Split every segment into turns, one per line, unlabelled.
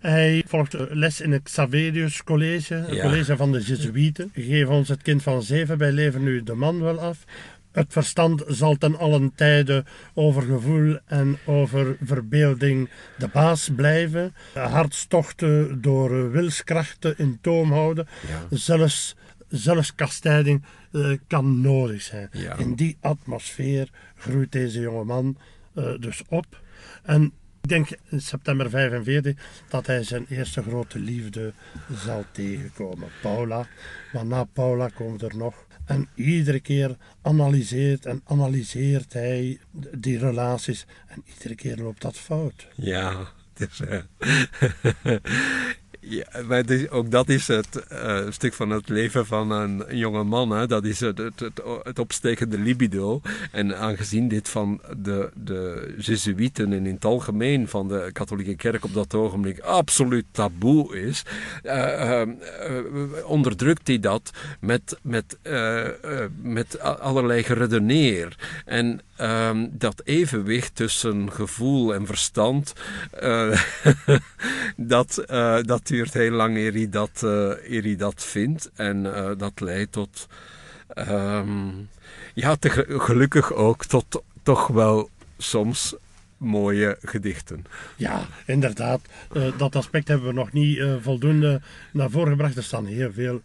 Hij volgt les in het Xaverius College, een
Ja.
college van de Jezuïeten. Geef ons het kind van zeven, wij leveren nu de man wel af. Het verstand zal ten allen tijde over gevoel en over verbeelding de baas blijven. Hartstochten door wilskrachten in toom houden.
Ja.
Zelfs, zelfs kastijding eh, kan nodig zijn.
Ja.
In die atmosfeer groeit deze jongeman eh dus op. En ik denk in september 45 dat hij zijn eerste grote liefde zal tegenkomen. Paula. Maar na Paula komt er nog. En iedere keer analyseert en analyseert hij die relaties. En iedere keer loopt dat fout.
Ja, het is, eh, ja, maar het is- ook dat is het eh, stuk van het leven van een, jonge man. Hè? Dat is het, het, het, opstekende libido. En aangezien dit van de, de Jezuïeten en in het algemeen van de katholieke kerk op dat ogenblik absoluut taboe is, eh, eh, onderdrukt hij dat met, met, met allerlei geredeneer. En ehm, dat evenwicht tussen gevoel en verstand, dat, dat duurt heel lang eer hij dat, eh, eer hij dat vindt. En eh, dat leidt tot, ehm, ja, te- gelukkig ook tot toch wel soms mooie gedichten.
Ja, inderdaad. Eh, dat aspect hebben we nog niet voldoende naar voren gebracht. Er staan heel veel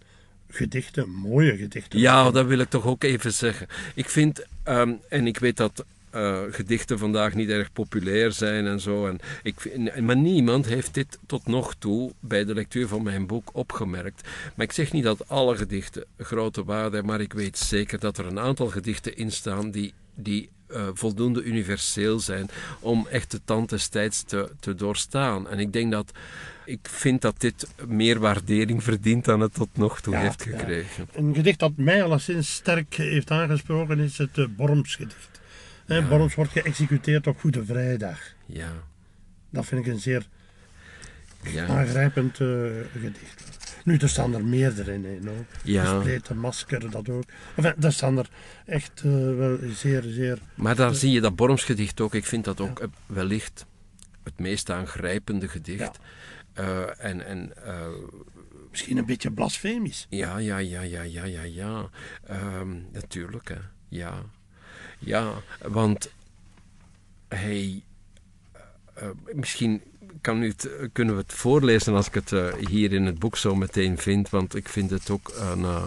gedichten, mooie gedichten.
Ja, dat wil ik toch ook even zeggen. Ik vind, ehm, en ik weet dat eh, gedichten vandaag niet erg populair zijn en zo. En ik, vind- maar niemand heeft dit tot nog toe bij de lectuur van mijn boek opgemerkt. Maar ik zeg niet dat alle gedichten grote waarde hebben, maar ik weet zeker dat er een aantal gedichten in staan die, die eh, voldoende universeel zijn om echt de tand des tijds te, te doorstaan. En ik denk dat. Ik vind dat dit meer waardering verdient dan het tot nog toe
Ja,
heeft
ja.
gekregen.
Een gedicht dat mij alleszins sterk heeft aangesproken is het uh, Borms wordt geëxecuteerd op Goede Vrijdag.
Ja,
Dat vind ik een zeer
ja,
aangrijpend eh, gedicht. Nu, er staan er meerdere in. Hè, no?
Ja.
Gespleten masker, dat ook. Enfin, er staan er echt eh, wel zeer, zeer...
maar daar zie je dat Bormsgedicht ook. Ik vind dat ook eh, wellicht het meest aangrijpende gedicht. En en
Misschien een beetje blasfemisch.
ja, ja, ja, ja, ja, ja, ja. Ehm, natuurlijk, hè. Ja. Ja, want hij... eh, eh, misschien kan u het, kunnen we het voorlezen als ik het eh, hier in het boek zo meteen vind, want ik vind het ook een... eh,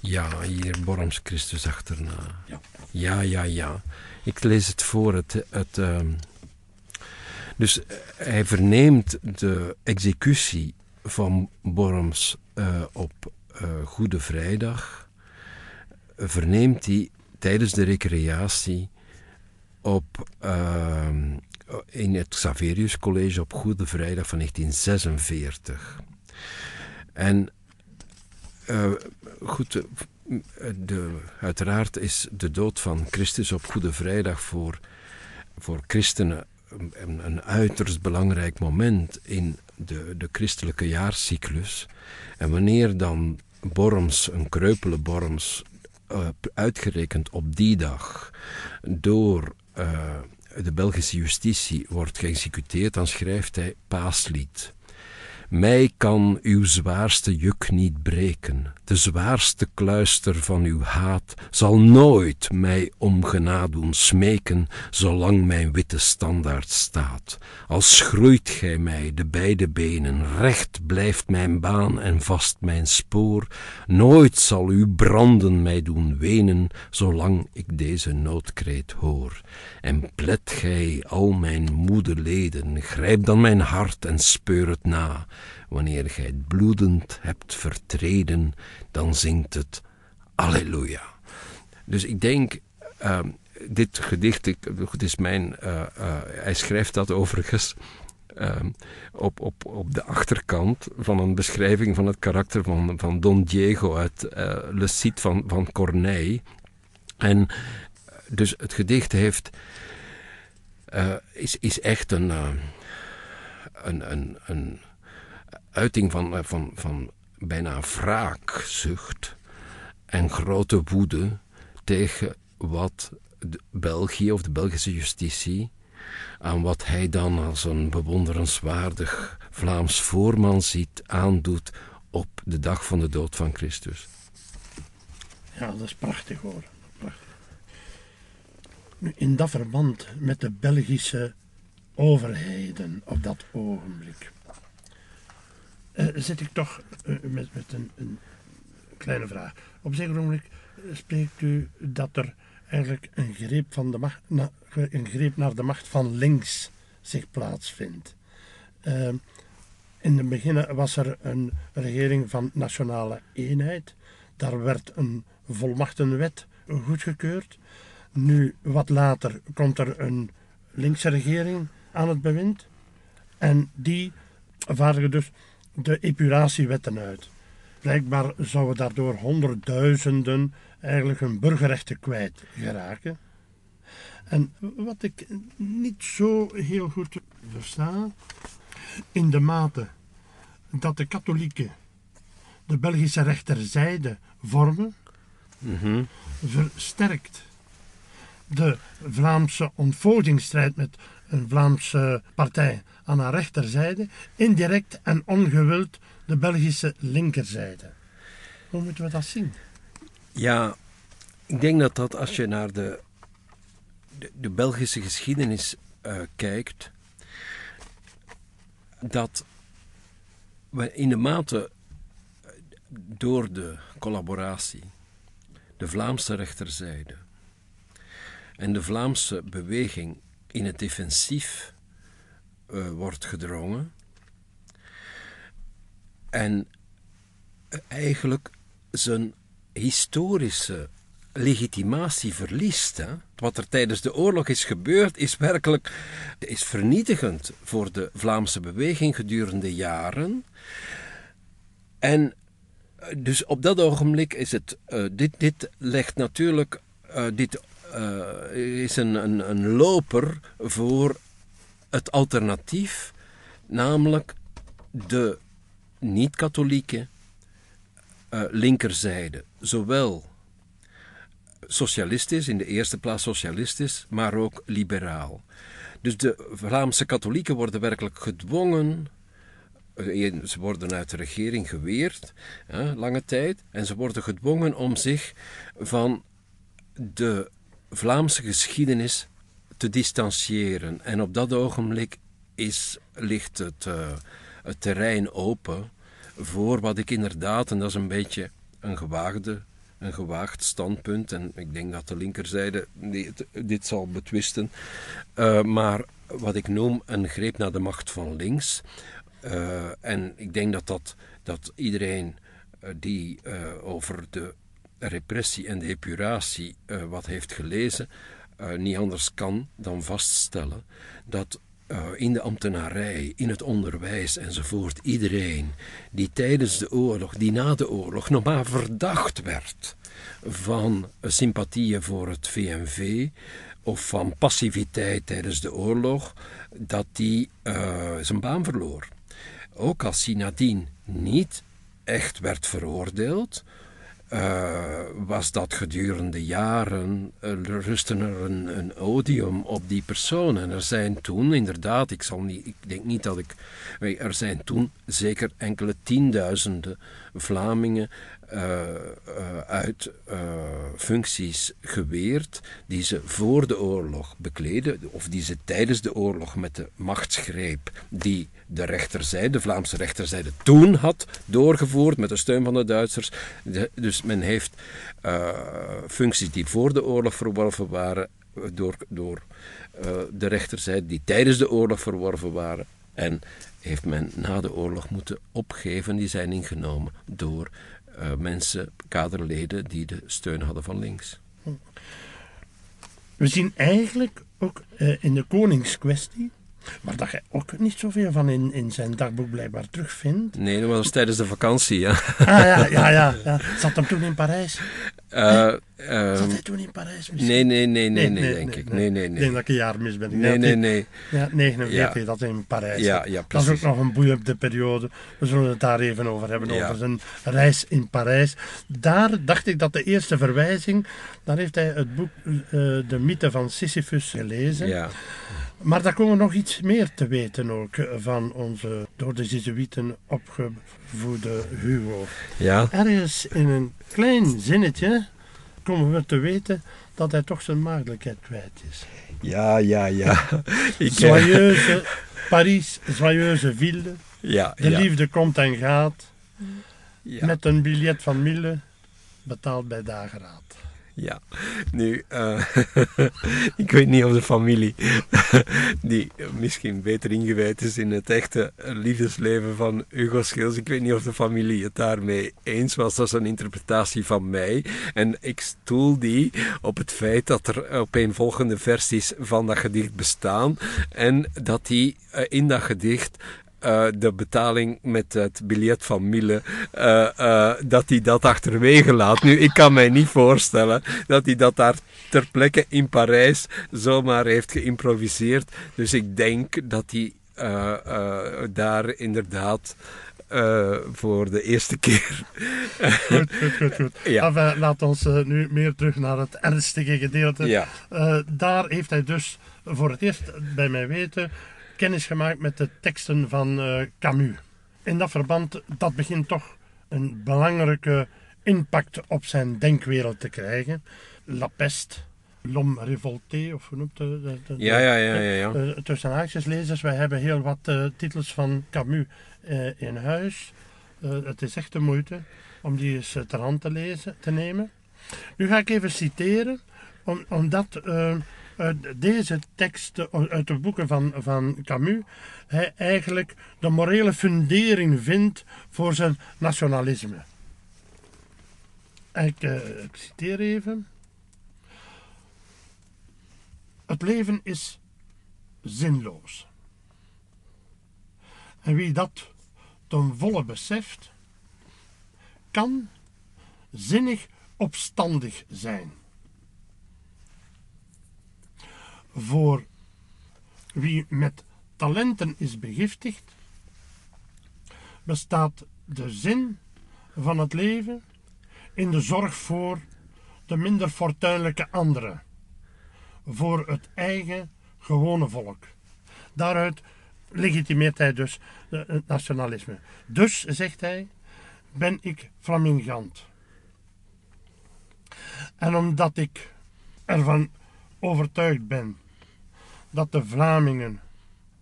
ja, hier Borms Christus achterna.
Ja.
Ja, ja, ja. Ik lees het voor. Het, het, ehm, dus eh, hij verneemt de executie van Borms eh, op eh, Goede Vrijdag. Verneemt hij tijdens de recreatie op, ehm, in het Xaverius College op Goede Vrijdag van 1946. En eh, goed, eh, de, uiteraard is de dood van Christus op Goede Vrijdag voor, voor christenen een, een uiterst belangrijk moment in de, de christelijke jaarcyclus. En wanneer dan Borms, een kreupele Borms, eh, uitgerekend op die dag door eh, de Belgische justitie wordt geëxecuteerd, dan schrijft hij paaslied. Mij kan uw zwaarste juk niet breken. De zwaarste kluister van uw haat zal nooit mij om genade doen smeken, zolang mijn witte standaard staat. Als schroeit gij mij de beide benen, recht blijft mijn baan en vast mijn spoor. Nooit zal uw branden mij doen wenen, zolang ik deze noodkreet hoor. En plet gij al mijn moede leden, grijp dan mijn hart en speur het na. Wanneer gij het bloedend hebt vertreden, dan zingt het Alleluia. Dus ik denk, uh, dit gedicht, ik, het is mijn, uh, uh, hij schrijft dat overigens uh, op, op, op de achterkant van een beschrijving van het karakter van, van Don Diego uit Le Cid van, van Corneille. En dus het gedicht heeft, is, is echt een, een, een, een uiting van, van, van bijna wraakzucht en grote woede tegen wat België of de Belgische justitie aan wat hij dan als een bewonderenswaardig Vlaams voorman ziet, aandoet op de dag van de dood van Christus.
Ja, dat is prachtig hoor. Prachtig. Nu, in dat verband met de Belgische overheden op dat ogenblik, uh, zit ik toch uh, met, met een, een, kleine vraag. Op een zeker ogenblik spreekt u dat er eigenlijk een greep, van de macht, een greep naar de macht van links zich plaatsvindt. Uh, in het begin was er een regering van nationale eenheid. Daar werd een volmachtenwet goedgekeurd. Nu, wat later, komt er een linkse regering aan het bewind. En die vaardigen dus de epuratiewetten uit. Blijkbaar zouden daardoor honderdduizenden eigenlijk hun burgerrechten kwijt geraken. En wat ik niet zo heel goed versta, in de mate dat de katholieken de Belgische rechterzijde vormen,
Mhm.
versterkt de Vlaamse ontvoldingsstrijd met een Vlaamse partij aan haar rechterzijde, indirect en ongewild de Belgische linkerzijde. Hoe moeten we dat zien?
Ja, ik denk dat dat als je naar de, de, Belgische geschiedenis uh, kijkt, dat we in de mate door de collaboratie, de Vlaamse rechterzijde en de Vlaamse beweging in het defensief uh, wordt gedrongen en eigenlijk zijn historische legitimatie verliest. Hè? Wat er tijdens de oorlog is gebeurd, is werkelijk is vernietigend voor de Vlaamse beweging gedurende jaren. En dus op dat ogenblik is het. Dit, dit legt natuurlijk. Dit is een, een, een loper voor het alternatief, namelijk de niet-katholieke linkerzijde. Zowel socialistisch, in de eerste plaats socialistisch, maar ook liberaal. Dus de Vlaamse katholieken worden werkelijk gedwongen. Ze worden uit de regering geweerd, hè, lange tijd, en ze worden gedwongen om zich van de Vlaamse geschiedenis te distancieren. En op dat ogenblik is, ligt het, uh, het terrein open voor wat ik inderdaad, en dat is een beetje een gewaagde een gewaagd standpunt. En ik denk dat de linkerzijde dit, dit zal betwisten. Uh, maar wat ik noem een greep naar de macht van links. Uh, en ik denk dat, dat, dat iedereen die over de repressie en de epuratie wat heeft gelezen, niet anders kan dan vaststellen dat uh, in de ambtenarij, in het onderwijs enzovoort, iedereen die tijdens de oorlog, die na de oorlog nog maar verdacht werd van sympathieën voor het VNV of van passiviteit tijdens de oorlog, dat die uh, zijn baan verloor. Ook als hij nadien niet echt werd veroordeeld, uh, was dat gedurende jaren, uh, rustte er een, een, odium op die persoon. En er zijn toen, inderdaad, ik, zal niet, ik denk niet dat ik. Er zijn toen zeker enkele tienduizenden Vlamingen uh, uit functies geweerd die ze voor de oorlog bekleden, of die ze tijdens de oorlog met de machtsgreep die de rechterzijde, de Vlaamse rechterzijde, toen had doorgevoerd met de steun van de Duitsers. Dus men heeft functies die voor de oorlog verworven waren, door, door de rechterzijde, die tijdens de oorlog verworven waren. En heeft men na de oorlog moeten opgeven, die zijn ingenomen door uh, mensen, kaderleden, die de steun hadden van links.
We zien eigenlijk ook in de koningskwestie maar dat je ook niet zoveel van in, in zijn dagboek blijkbaar terugvindt.
Nee, dat was tijdens de vakantie, ja.
Ah ja, ja, ja. ja. Zat hem toen in Parijs?
Uh,
um, Zat hij toen in Parijs misschien?
Nee, nee, nee, nee, nee, denk ik. Nee, nee, nee.
Ik denk dat ik een jaar mis ben.
Nee, nee, nee.
Ja, 49, ja. dat in Parijs.
Ja, ja,
precies. Dat is ook nog een boeiende periode. We zullen het daar even over hebben, ja. over zijn reis in Parijs. Daar dacht ik dat de eerste verwijzing, daar heeft hij het boek uh, De mythe van Sisyphus gelezen.
Ja.
Maar daar komen we nog iets meer te weten ook van onze door de Jezuïeten opgevoede Hugo.
Ja.
Ergens in een klein zinnetje komen we te weten dat hij toch zijn maagdelijkheid kwijt is.
Ja, ja, ja. Ik,
Joyeuse Paris, joyeuse ville.
ja,
De
ja,
liefde komt en gaat.
ja.
Met een biljet van Mille, betaald bij dageraad.
Ja, nu, eh, ik weet niet of de familie, die misschien beter ingewijd is in het echte liefdesleven van Hugo Schils, ik weet niet of de familie het daarmee eens was. Dat is een interpretatie van mij. En ik stoel die op het feit dat er opeenvolgende versies van dat gedicht bestaan en dat die eh, in dat gedicht eh, de betaling met het biljet van Mille, eh, eh, dat hij dat achterwege laat. Nu, ik kan mij niet voorstellen dat hij dat daar ter plekke in Parijs zomaar heeft geïmproviseerd. Dus ik denk dat hij daar inderdaad voor de eerste keer.
Goed, goed, goed. goed.
Ja.
Enfin, laat ons nu meer terug naar het ernstige gedeelte.
Ja.
Daar heeft hij dus voor het eerst bij mij weten kennis gemaakt met de teksten van eh, Camus. In dat verband, dat begint toch een belangrijke impact op zijn denkwereld te krijgen. La Peste, L'Homme Révolté, of hoe noemt het? de- de-
Ja, ja, ja, ja. ja.
eh, tussen haakjes lezers, wij hebben heel wat eh, titels van Camus in huis. Het is echt de moeite om die eens ter hand te lezen, te nemen. Nu ga ik even citeren, om, omdat deze teksten, uit de boeken van, van Camus, hij eigenlijk de morele fundering vindt voor zijn nationalisme. Ik, eh, ik citeer even. Het leven is zinloos. En wie dat ten volle beseft, kan zinnig opstandig zijn. Voor wie met talenten is begiftigd, bestaat de zin van het leven in de zorg voor de minder fortuinlijke anderen voor het eigen gewone volk. Daaruit legitimeert hij dus het nationalisme. Dus, zegt hij, ben ik flamingant. En omdat ik ervan overtuigd ben dat de Vlamingen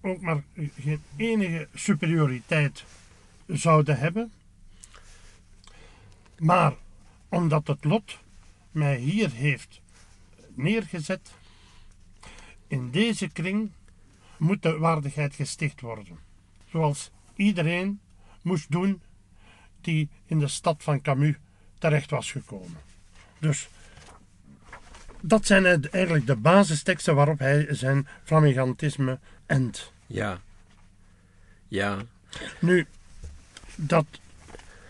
ook maar geen enige superioriteit zouden hebben, maar omdat het lot mij hier heeft neergezet, in deze kring moet de waardigheid gesticht worden. Zoals iedereen moest doen die in de stad van Camus terecht was gekomen. Dus dat zijn eigenlijk de basisteksten waarop hij zijn flamigantisme endt.
Ja. Ja.
Nu, dat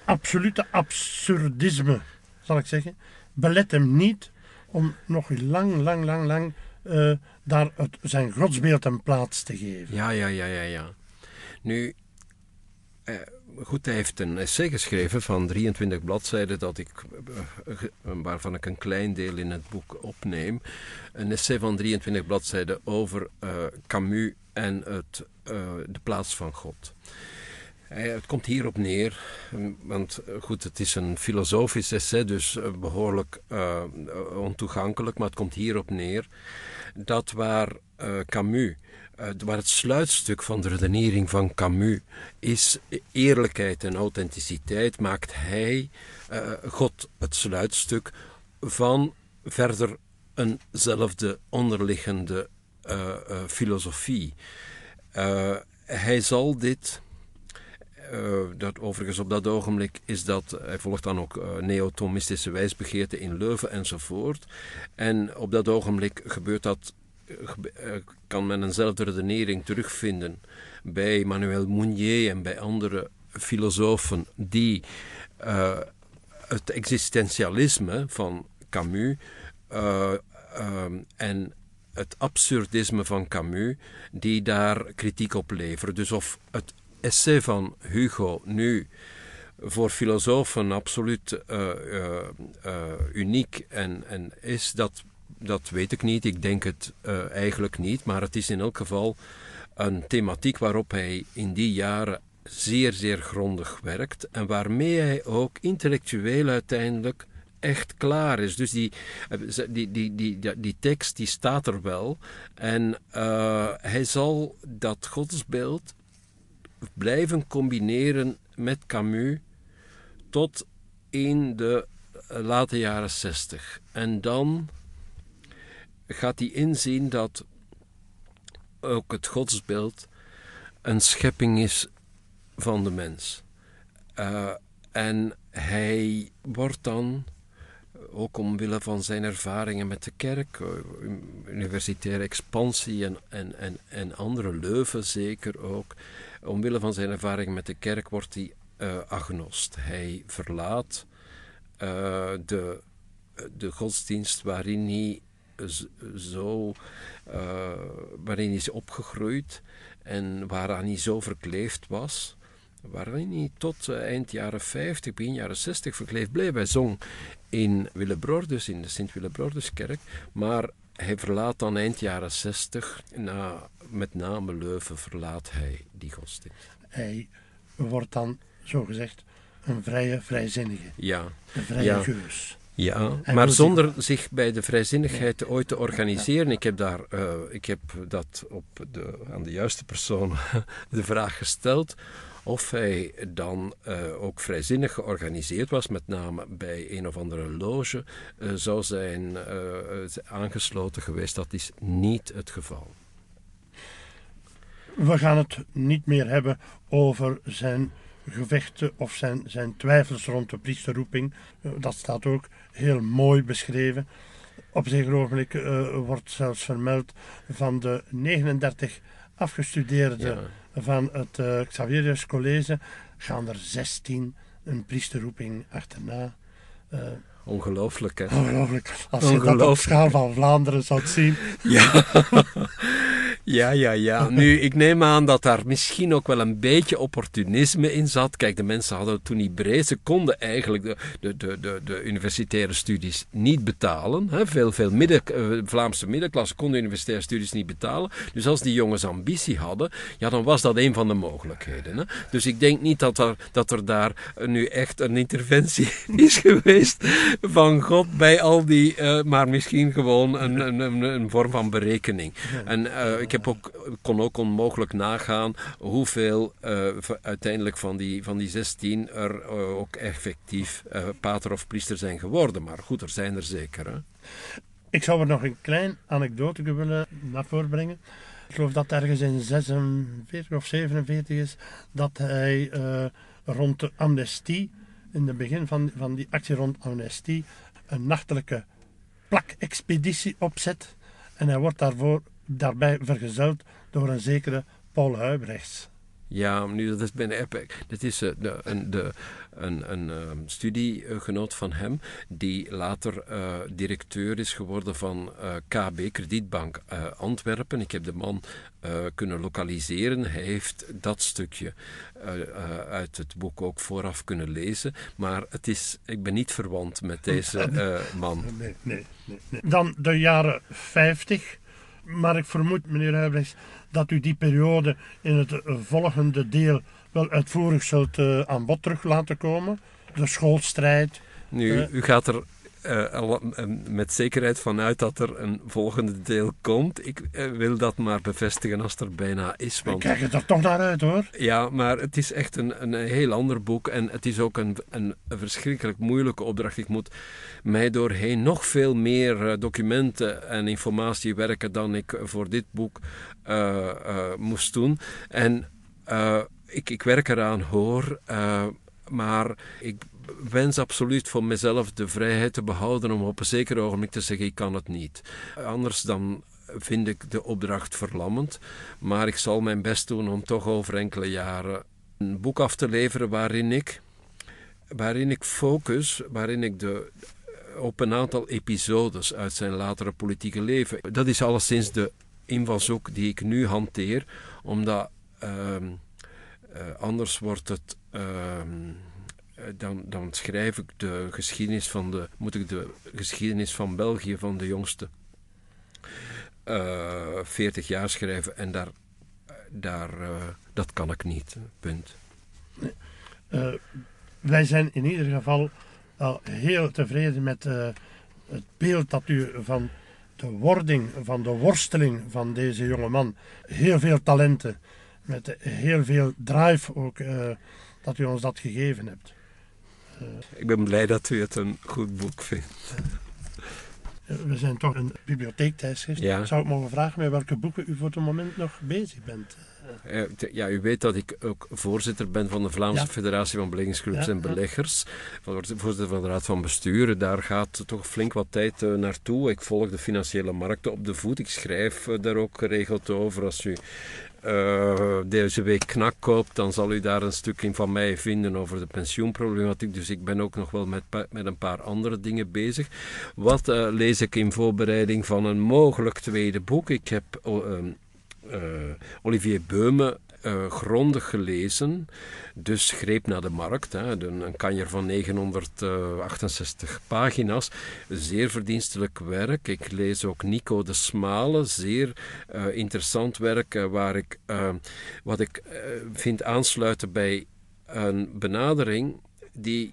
absolute absurdisme, zal ik zeggen, belet hem niet om nog lang, lang, lang, lang eh, daar het, zijn godsbeeld een plaats te geven.
Ja, ja, ja, ja, ja. Nu, eh, goed, hij heeft een essay geschreven van 23 bladzijden, dat ik, eh, waarvan ik een klein deel in het boek opneem. Een essay van 23 bladzijden over eh, Camus en het, eh, de plaats van God. Eh, Het komt hierop neer, want eh, goed, het is een filosofisch essay, dus eh, behoorlijk eh, ontoegankelijk, maar het komt hierop neer dat waar Camus, waar het sluitstuk van de redenering van Camus is eerlijkheid en authenticiteit, maakt hij, God, het sluitstuk van verder eenzelfde onderliggende filosofie. Hij zal dit eh, dat overigens op dat ogenblik is dat, hij volgt dan ook eh neotomistische wijsbegeerte in Leuven enzovoort. En op dat ogenblik gebeurt dat, eh, kan men eenzelfde redenering terugvinden bij Manuel Mounier en bij andere filosofen die het existentialisme van Camus en het absurdisme van Camus, die daar kritiek op leveren. Dus of het essay van Hugo nu voor filosofen absoluut eh, eh, eh, uniek en, en is, dat dat weet ik niet. Ik denk het eigenlijk niet. Maar het is in elk geval een thematiek waarop hij in die jaren zeer, zeer grondig werkt. En waarmee hij ook intellectueel uiteindelijk echt klaar is. Dus die, die, die, die, die, tekst die staat er wel. En hij zal dat godsbeeld blijven combineren met Camus tot in de late jaren zestig. En dan gaat hij inzien dat ook het godsbeeld een schepping is van de mens. Uh, en hij wordt dan, ook omwille van zijn ervaringen met de kerk, uh, universitaire expansie en, en, en, en andere Leuven zeker ook, omwille van zijn ervaringen met de kerk wordt hij uh, agnost. Hij verlaat de, de godsdienst waarin hij zo, waarin hij is opgegroeid en waaraan hij zo verkleefd was waarin hij tot eh, eind jaren 50, begin jaren 60 verkleefd bleef. Hij zong in Willebrordus, in de Sint-Willebrorduskerk, maar hij verlaat dan eind jaren 60, na, met name Leuven, verlaat hij die godsdienst.
Hij wordt dan, zogezegd, een vrije vrijzinnige.
Ja.
Een vrije ja. geus.
Ja, maar zonder zich bij de vrijzinnigheid ooit te organiseren. Ik heb, daar, uh, ik heb dat op de, aan de juiste persoon de vraag gesteld of hij dan uh, ook vrijzinnig georganiseerd was, met name bij een of andere loge, uh, zou zijn uh, aangesloten geweest. Dat is niet het geval.
We gaan het niet meer hebben over zijn gevechten of zijn, zijn twijfels rond de priesterroeping. dat staat ook heel mooi beschreven. Op zeker ogenblik wordt zelfs vermeld van de 39 afgestudeerde van het uh, Xaverius College gaan er 16 een priesterroeping achterna.
Uh, Ongelooflijk, hè?
Ongelooflijk. Als je dat op schaal van Vlaanderen zou zien.
Ja. Ja, ja, ja. Nu, ik neem aan dat daar misschien ook wel een beetje opportunisme in zat. Kijk, de mensen hadden het toen niet breed. Ze konden eigenlijk de, de, de, de, de universitaire studies niet betalen. Hè. Veel, veel midden, uh, Vlaamse middenklasse konden universitaire studies niet betalen. Dus als die jongens ambitie hadden, ja, dan was dat een van de mogelijkheden. Hè. Dus ik denk niet dat er, dat er daar nu echt een interventie is geweest van God bij al die, uh, maar misschien gewoon een, een, een, een vorm van berekening. En uh, ik heb ook, kon ook onmogelijk nagaan hoeveel uh, uiteindelijk van die, van die 16 er ook effectief pater of priester zijn geworden. Maar goed, er zijn er zeker. Hè?
Ik zou er nog een klein anekdote willen naar voren brengen. Ik geloof dat ergens in 46 of 47 is dat hij rond de amnestie, in het begin van, van die actie rond amnestie, een nachtelijke plakexpeditie opzet. En hij wordt daarvoor daarbij vergezeld door een zekere Paul Huibrechts.
Ja, nu dat is bijna epic. Dit is uh, de, een, de, een, een uh, studiegenoot van hem, die later uh, directeur is geworden van KB, Kredietbank Antwerpen. Ik heb de man kunnen lokaliseren. Hij heeft dat stukje uit het boek ook vooraf kunnen lezen. Maar het is, ik ben niet verwant met deze man.
Nee, nee, nee, nee. Dan de jaren 50 maar ik vermoed, meneer Huibrechts, dat u die periode in het volgende deel wel uitvoerig zult uh, aan bod terug laten komen. De schoolstrijd.
Nu, uh, u gaat er uh, met zekerheid vanuit dat er een volgende deel komt. Ik uh, wil dat maar bevestigen als er bijna is.
Want... Ik kijk er toch naar uit hoor.
Ja, maar het is echt een, een heel ander boek en het is ook een, een, verschrikkelijk moeilijke opdracht. Ik moet mij doorheen nog veel meer uh, documenten en informatie werken dan ik voor dit boek moest doen. En ik, ik werk eraan hoor, maar ik wens absoluut voor mezelf de vrijheid te behouden om op een zeker ogenblik te zeggen: ik kan het niet. Anders dan vind ik de opdracht verlammend. Maar ik zal mijn best doen om toch over enkele jaren een boek af te leveren waarin ik, waarin ik focus, waarin ik de, op een aantal episodes uit zijn latere politieke leven. Dat is alleszins de invalshoek die ik nu hanteer, omdat uh, uh, anders wordt het. Uh, eh, dan, dan schrijf ik de geschiedenis van de, moet ik de geschiedenis van België van de jongste uh, 40 jaar schrijven en daar, daar, dat kan ik niet. Punt.
wij zijn in ieder geval al heel tevreden met het beeld dat u van de wording, van de worsteling van deze jonge man. Heel veel talenten, met heel veel drive ook, dat u ons dat gegeven hebt.
Ik ben blij dat u het een goed boek vindt.
We zijn toch een bibliotheektijdschrift. Ja. Zou ik mogen vragen met welke boeken u voor het moment nog bezig bent?
Eh, ja, u weet dat ik ook voorzitter ben van de Vlaamse Federatie van Beleggingsgroeps en Beleggers. Voorzitter van de Raad van Bestuur. Daar gaat toch flink wat tijd uh, naartoe. Ik volg de financiële markten op de voet. Ik schrijf uh, daar ook geregeld over. Als u deze week knak koopt, dan zal u daar een stukje van mij vinden over de pensioenproblematiek. Dus ik ben ook nog wel met, met een paar andere dingen bezig. Wat lees ik in voorbereiding van een mogelijk tweede boek? Ik heb uh, Olivier Beume uh, grondig gelezen, dus greep naar de markt. Hè, een kanjer van 968 pagina's, zeer verdienstelijk werk. Ik lees ook Nico de Smale, zeer uh, interessant werk, waar ik, wat ik vind aansluiten bij een benadering die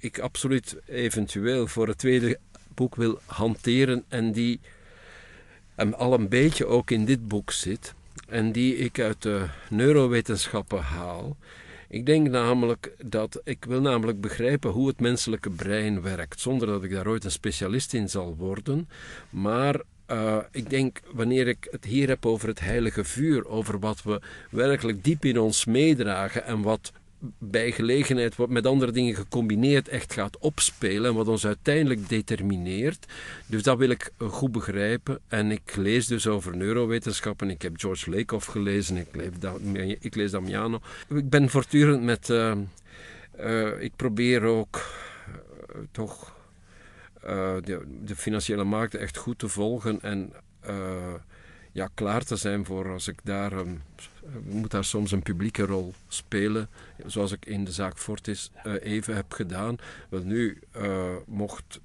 ik absoluut eventueel voor het tweede boek wil hanteren en die al een beetje ook in dit boek zit en die ik uit de neurowetenschappen haal. Ik denk namelijk dat ik wil namelijk begrijpen hoe het menselijke brein werkt, zonder dat ik daar ooit een specialist in zal worden. Maar uh, ik denk, wanneer ik het hier heb over het heilige vuur, over wat we werkelijk diep in ons meedragen en wat bij gelegenheid wat met andere dingen gecombineerd echt gaat opspelen en wat ons uiteindelijk determineert. Dus dat wil ik goed begrijpen. En ik lees dus over neurowetenschappen. Ik heb George Lakoff gelezen, ik lees, ik lees Damiano. Ik ben voortdurend met. Uh, uh, ik probeer ook uh, toch de, de, financiële markten echt goed te volgen en ja, klaar te zijn voor als ik daar. Um, moet daar soms een publieke rol spelen, zoals ik in de zaak Fortis uh, even heb gedaan. Wel nu uh, mocht.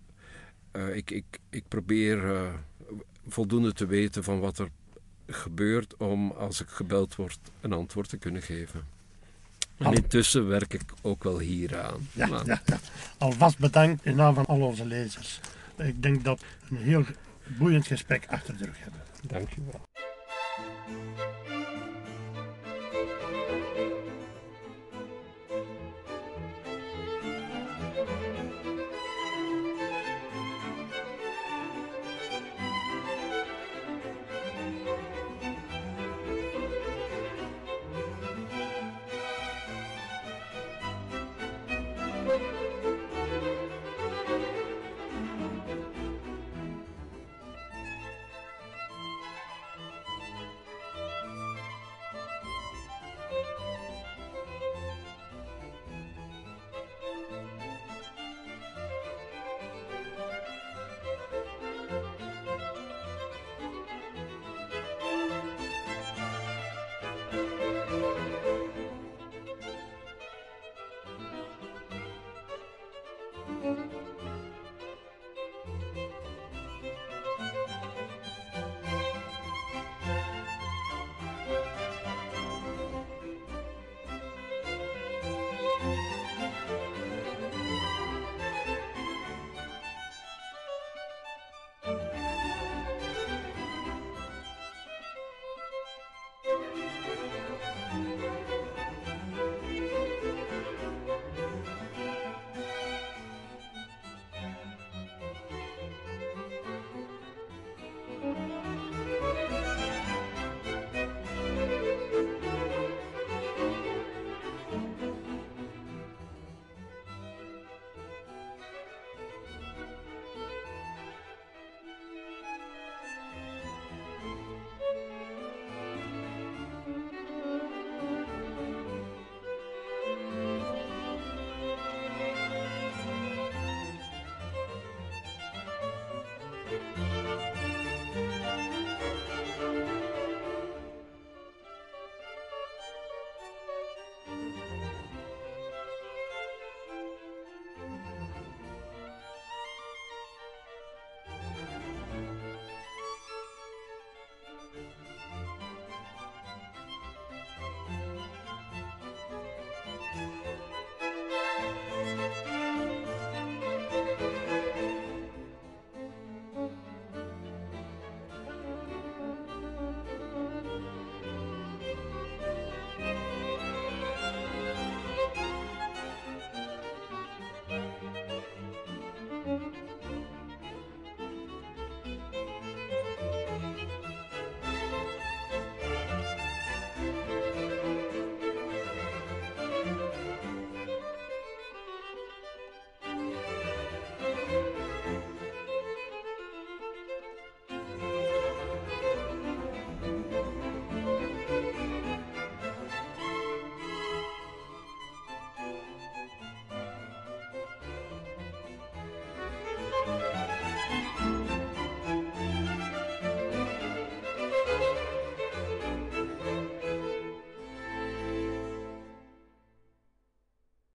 Uh, ik, ik, ik probeer voldoende te weten van wat er gebeurt om als ik gebeld word een antwoord te kunnen geven. En intussen werk ik ook wel hier aan.
Ja, ja, ja. Alvast bedankt in naam van al onze lezers. Ik denk dat we een heel boeiend gesprek achter de rug hebben.
Dankjewel